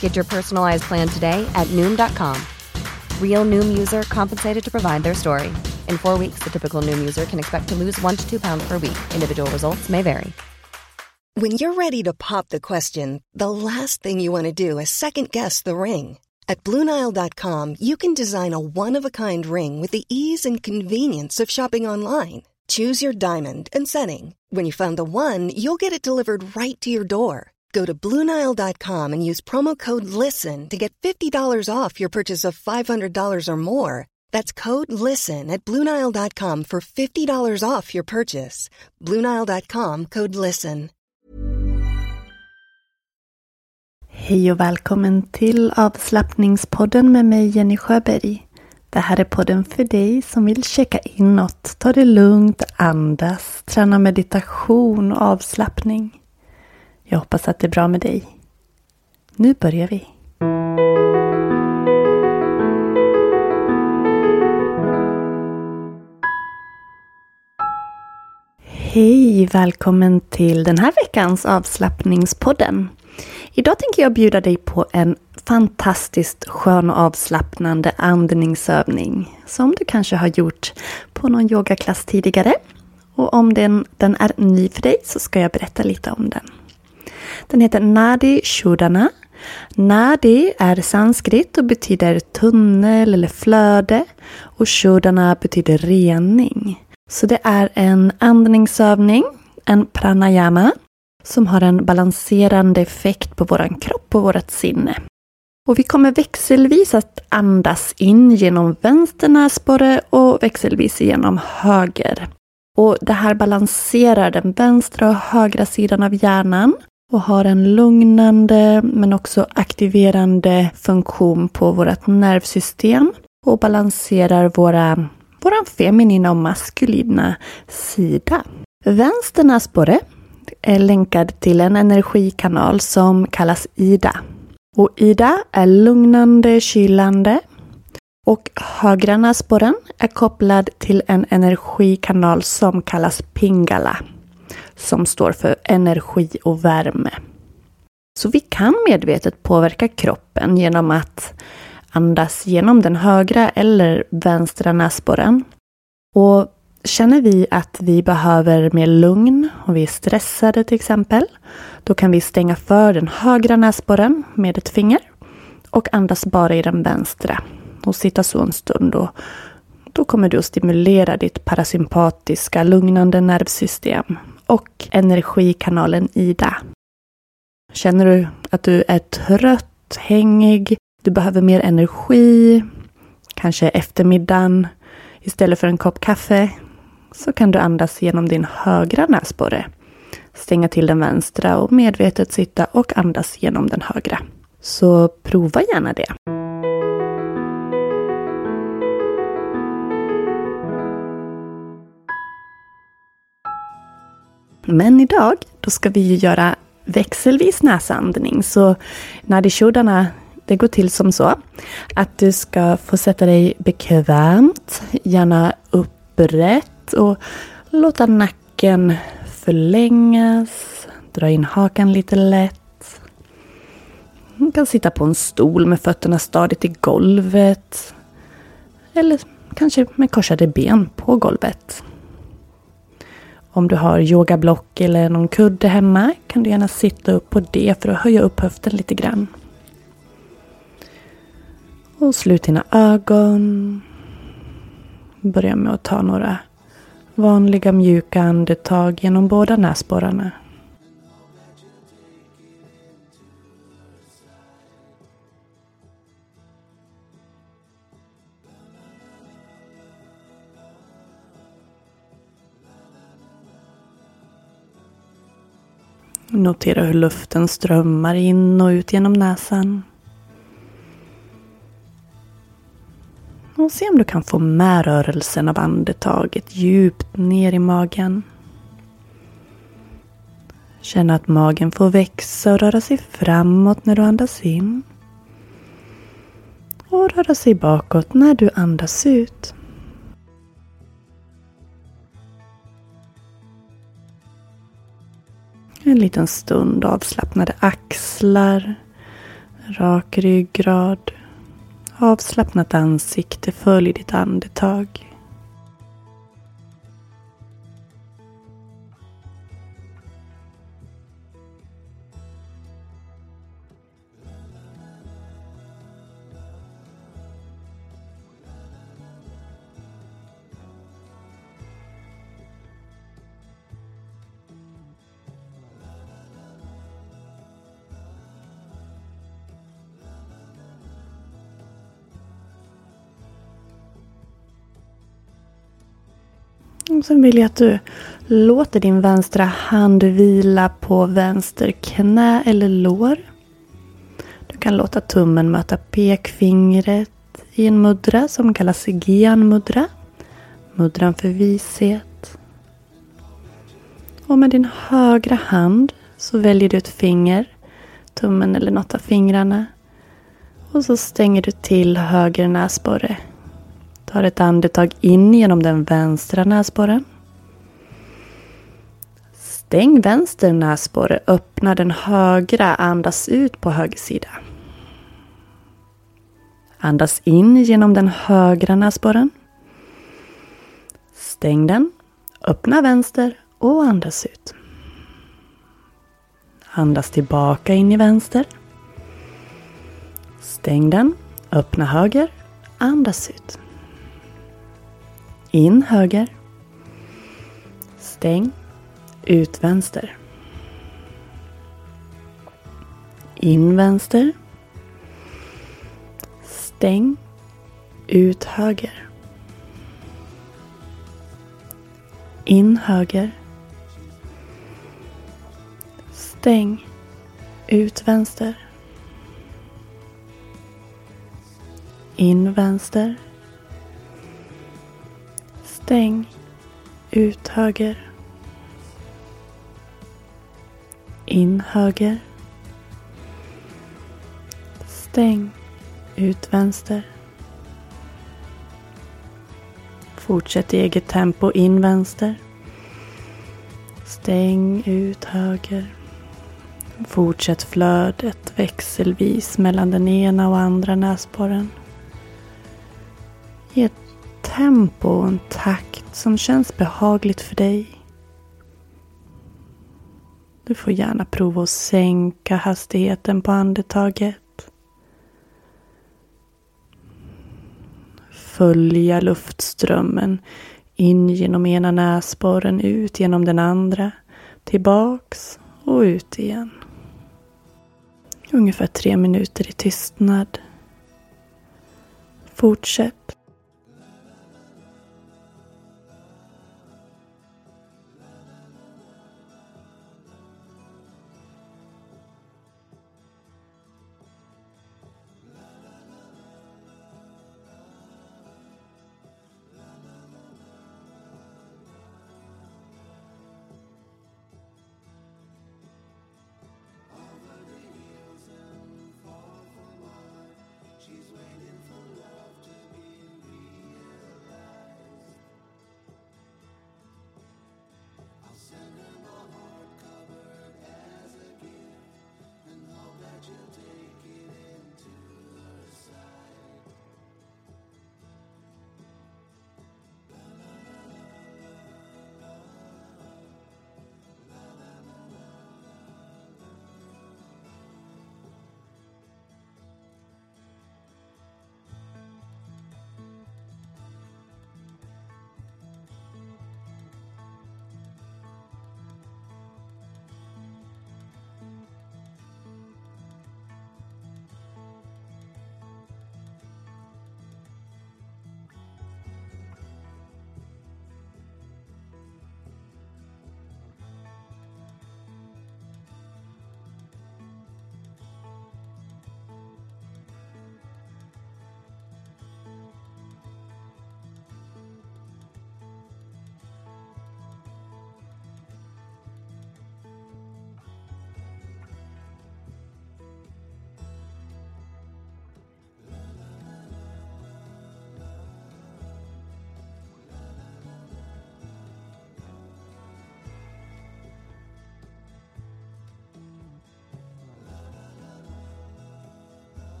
Get your personalized plan today at Noom.com. Real Noom user compensated to provide their story. In four weeks, the typical Noom user can expect to lose one to two pounds per week. Individual results may vary. When you're ready to pop the question, the last thing you want to do is second guess the ring. At Bluenile.com, you can design a one of a kind ring with the ease and convenience of shopping online. Choose your diamond and setting. When you find the one, you'll get it delivered right to your door. Go to Bluenile.com and use promo code LISTEN to get $50 off your purchase of $500 or more. That's code LISTEN at Bluenile.com for $50 off your purchase. Bluenile.com code LISTEN. Hej och välkommen till avslappningspodden med mig Jenny Sjöberg. Det här är podden för dig som vill checka inåt, ta det lugnt, andas, träna meditation och avslappning. Jag hoppas att det är bra med dig. Nu börjar vi. Hej! Välkommen till den här veckans avslappningspodden. Idag tänker jag bjuda dig på en fantastiskt skön och avslappnande andningsövning som du kanske har gjort på någon yogaklass tidigare. Och om den, den är ny för dig så ska jag berätta lite om den. Den heter Nadi Shodana. Nadi är sanskrit och betyder tunnel eller flöde och Shodana betyder rening. Så det är en andningsövning, en pranayama, som har en balanserande effekt på vår kropp och vårt sinne. Och vi kommer växelvis att andas in genom vänster näsborre och växelvis genom höger. Och det här balanserar den vänstra och högra sidan av hjärnan och har en lugnande men också aktiverande funktion på vårt nervsystem och balanserar våra, våran feminina och maskulina sida. Vänster näsborre är länkad till en energikanal som kallas Ida. Och Ida är lugnande, kylande. Och högra näsborren är kopplad till en energikanal som kallas Pingala. Som står för energi och värme. Så vi kan medvetet påverka kroppen genom att andas genom den högra eller vänstra näsborren. Och Känner vi att vi behöver mer lugn och vi är stressade till exempel, då kan vi stänga för den högra näsborren med ett finger och andas bara i den vänstra och sitta så en stund. Och då kommer du att stimulera ditt parasympatiska lugnande nervsystem och energikanalen Ida. Känner du att du är trött, hängig, du behöver mer energi, kanske eftermiddagen istället för en kopp kaffe, så kan du andas genom din högra näsborre. Stänga till den vänstra och medvetet sitta och andas genom den högra. Så prova gärna det. Men idag, då ska vi ju göra växelvis näsandning. Så Nadishodana, det går till som så att du ska få sätta dig bekvämt, gärna upprätt och låta nacken förlängas. Dra in hakan lite lätt. Du kan sitta på en stol med fötterna stadigt i golvet. Eller kanske med korsade ben på golvet. Om du har yogablock eller någon kudde hemma kan du gärna sitta upp på det för att höja upp höften lite grann. Och slut dina ögon. Börja med att ta några vanliga mjuka andetag genom båda näsborrarna. Notera hur luften strömmar in och ut genom näsan. Och se om du kan få med rörelsen av andetaget djupt ner i magen. Känn att magen får växa och röra sig framåt när du andas in. Och röra sig bakåt när du andas ut. En liten stund avslappnade axlar, rak ryggrad, avslappnat ansikte följ ditt andetag. Och sen vill jag att du låter din vänstra hand vila på vänster knä eller lår. Du kan låta tummen möta pekfingret i en mudra som kallas Gian mudra. Mudran för vishet. Och med din högra hand så väljer du ett finger, tummen eller något av fingrarna. Och så stänger du till höger näsborre Tar ett andetag in genom den vänstra näsborren. Stäng vänster näsborre, öppna den högra, andas ut på höger sida. Andas in genom den högra näsborren. Stäng den, öppna vänster och andas ut. Andas tillbaka in i vänster. Stäng den, öppna höger, andas ut. In höger. Stäng. Ut vänster. In vänster. Stäng. Ut höger. In höger. Stäng. Ut vänster. In vänster. Stäng. Ut höger. In höger. Stäng. Ut vänster. Fortsätt i eget tempo in vänster. Stäng ut höger. Fortsätt flödet växelvis mellan den ena och andra näsborren. Ge tempo och en takt som känns behagligt för dig. Du får gärna prova att sänka hastigheten på andetaget. Följa luftströmmen in genom ena näsborren, ut genom den andra, tillbaks och ut igen. Ungefär tre minuter i tystnad. Fortsätt.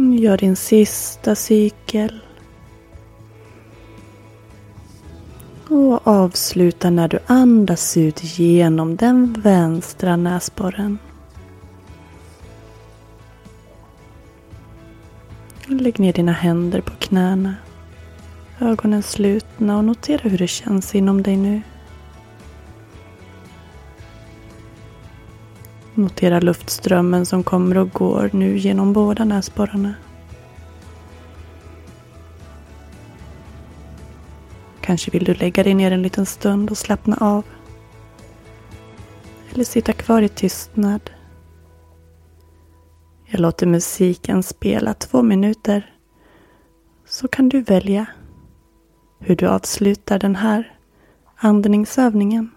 Gör din sista cykel. Och avsluta när du andas ut genom den vänstra näsborren. Lägg ner dina händer på knäna. Ögonen slutna och notera hur det känns inom dig nu. Notera luftströmmen som kommer och går nu genom båda näsborrarna. Kanske vill du lägga dig ner en liten stund och slappna av. Eller sitta kvar i tystnad. Jag låter musiken spela två minuter. Så kan du välja hur du avslutar den här andningsövningen.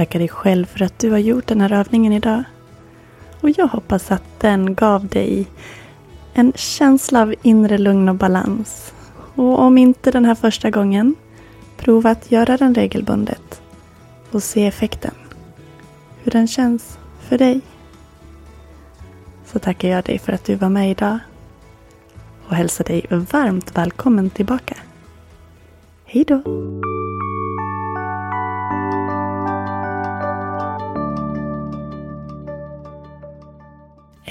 Tacka dig själv för att du har gjort den här övningen idag. Och jag hoppas att den gav dig en känsla av inre lugn och balans. Och om inte den här första gången, prova att göra den regelbundet och se effekten. Hur den känns för dig. Så tackar jag dig för att du var med idag och hälsar dig varmt välkommen tillbaka. Hej då!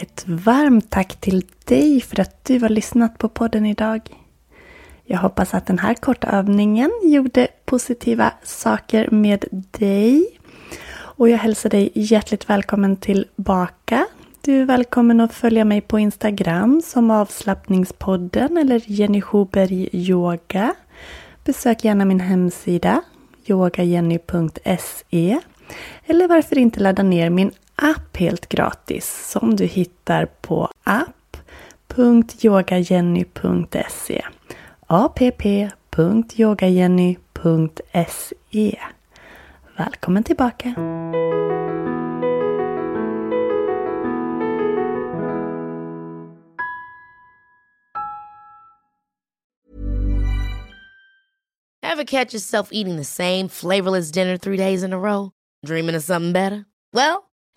Ett varmt tack till dig för att du har lyssnat på podden idag. Jag hoppas att den här korta övningen gjorde positiva saker med dig. Och jag hälsar dig hjärtligt välkommen tillbaka. Du är välkommen att följa mig på Instagram som avslappningspodden eller Jenny Schuberg Yoga. Besök gärna min hemsida yogajenny.se eller varför inte ladda ner min app helt gratis som du hittar på app.yogajenny.se app.yogajenny.se Välkommen tillbaka! Ever catch yourself eating the same flavorless dinner three days in a row? Dreaming of something better? Well,